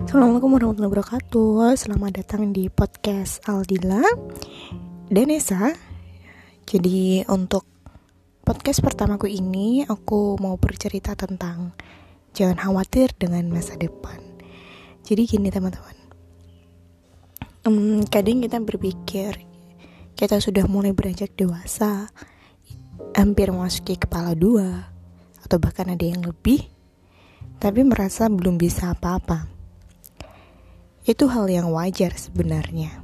Assalamualaikum warahmatullahi wabarakatuh. Selamat datang di podcast Aldila dan Esa Jadi untuk podcast pertamaku ini Aku mau bercerita tentang Jangan khawatir dengan masa depan. Jadi gini teman-teman. Um, Kadang kita berpikir Kita sudah mulai beranjak dewasa Hampir memasuki kepala dua Atau bahkan ada yang lebih Tapi merasa belum bisa apa-apa itu hal yang wajar sebenarnya.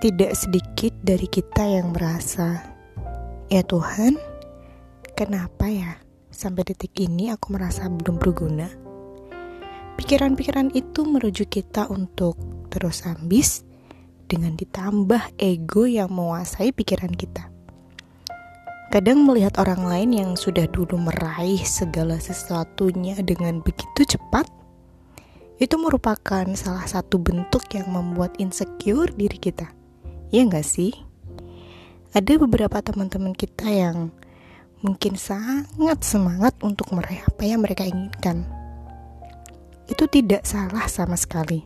Tidak sedikit dari kita yang merasa, "Ya Tuhan, kenapa ya sampai detik ini aku merasa belum berguna?" Pikiran-pikiran itu merujuk kita untuk terus ambis dengan ditambah ego yang menguasai pikiran kita. Kadang melihat orang lain yang sudah dulu meraih segala sesuatunya dengan begitu cepat, itu merupakan salah satu bentuk yang membuat insecure diri kita. Iya nggak sih? Ada beberapa teman-teman kita yang mungkin sangat semangat untuk meraih apa yang mereka inginkan. Itu tidak salah sama sekali.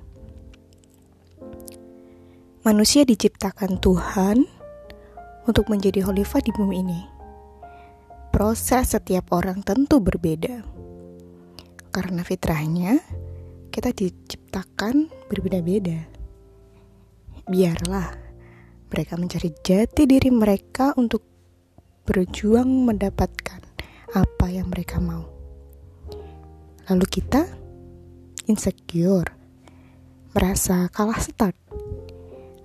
Manusia diciptakan Tuhan untuk menjadi khalifah di bumi ini. Proses setiap orang tentu berbeda. Karena fitrahnya, kita diciptakan berbeda-beda. Biarlah mereka mencari jati diri mereka untuk berjuang mendapatkan apa yang mereka mau. Lalu kita insecure, merasa kalah start,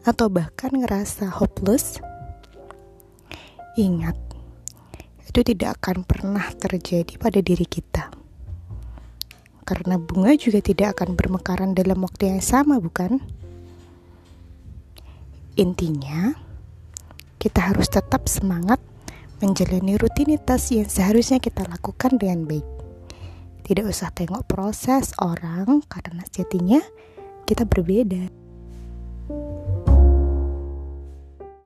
atau bahkan ngerasa hopeless. Ingat, itu tidak akan pernah terjadi pada diri kita karena bunga juga tidak akan bermekaran dalam waktu yang sama, bukan? Intinya, kita harus tetap semangat menjalani rutinitas yang seharusnya kita lakukan dengan baik. Tidak usah tengok proses orang karena sejatinya kita berbeda.